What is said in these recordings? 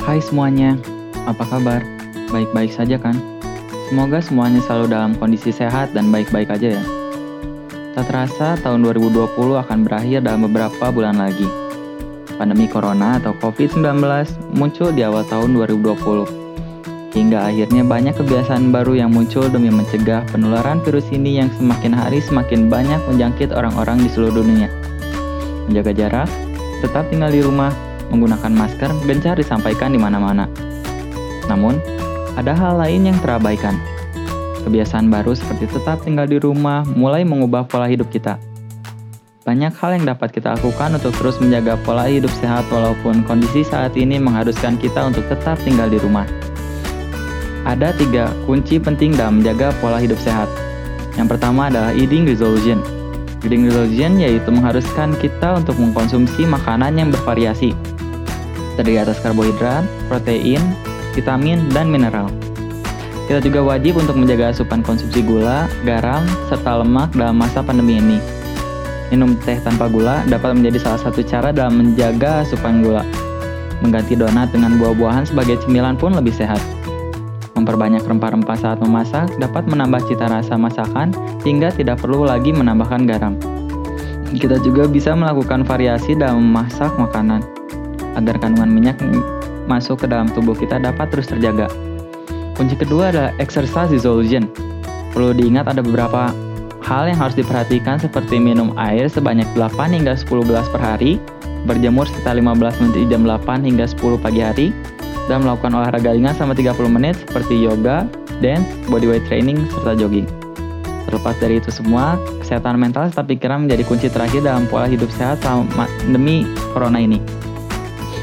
Hai semuanya, apa kabar? Baik-baik saja kan? Semoga semuanya selalu dalam kondisi sehat dan baik-baik aja ya. Tak terasa tahun 2020 akan berakhir dalam beberapa bulan lagi. Pandemi Corona atau COVID-19 muncul di awal tahun 2020. Hingga akhirnya banyak kebiasaan baru yang muncul demi mencegah penularan virus ini yang semakin hari semakin banyak menjangkit orang-orang di seluruh dunia. Menjaga jarak, tetap tinggal di rumah, menggunakan masker gencar disampaikan di mana-mana. Namun, ada hal lain yang terabaikan. Kebiasaan baru seperti tetap tinggal di rumah mulai mengubah pola hidup kita. Banyak hal yang dapat kita lakukan untuk terus menjaga pola hidup sehat walaupun kondisi saat ini mengharuskan kita untuk tetap tinggal di rumah. Ada tiga kunci penting dalam menjaga pola hidup sehat. Yang pertama adalah eating resolution. Eating resolution yaitu mengharuskan kita untuk mengkonsumsi makanan yang bervariasi, terdiri atas karbohidrat, protein, vitamin, dan mineral. Kita juga wajib untuk menjaga asupan konsumsi gula, garam, serta lemak dalam masa pandemi ini. Minum teh tanpa gula dapat menjadi salah satu cara dalam menjaga asupan gula. Mengganti donat dengan buah-buahan sebagai cemilan pun lebih sehat. Memperbanyak rempah-rempah saat memasak dapat menambah cita rasa masakan hingga tidak perlu lagi menambahkan garam. Kita juga bisa melakukan variasi dalam memasak makanan agar kandungan minyak masuk ke dalam tubuh kita dapat terus terjaga. Kunci kedua adalah exercise resolution. Perlu diingat ada beberapa hal yang harus diperhatikan seperti minum air sebanyak 8 hingga 10 gelas per hari, berjemur sekitar 15 menit jam 8 hingga 10 pagi hari, dan melakukan olahraga ringan selama 30 menit seperti yoga, dance, bodyweight training, serta jogging. Terlepas dari itu semua, kesehatan mental serta pikiran menjadi kunci terakhir dalam pola hidup sehat selama pandemi corona ini.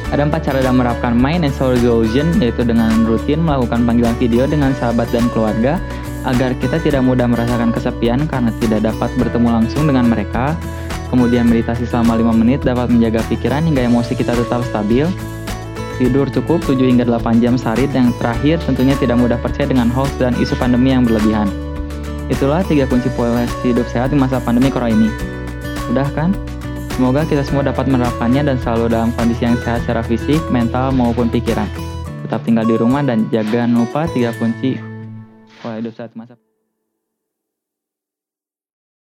Ada empat cara dalam menerapkan mind and soul resolution, yaitu dengan rutin melakukan panggilan video dengan sahabat dan keluarga, agar kita tidak mudah merasakan kesepian karena tidak dapat bertemu langsung dengan mereka. Kemudian meditasi selama 5 menit dapat menjaga pikiran hingga emosi kita tetap stabil. Tidur cukup 7 hingga 8 jam sehari yang terakhir tentunya tidak mudah percaya dengan hoax dan isu pandemi yang berlebihan. Itulah tiga kunci pola hidup sehat di masa pandemi corona ini. Udah kan? Semoga kita semua dapat menerapkannya dan selalu dalam kondisi yang sehat secara fisik, mental, maupun pikiran. Tetap tinggal di rumah dan jangan lupa tiga kunci pola hidup sehat masa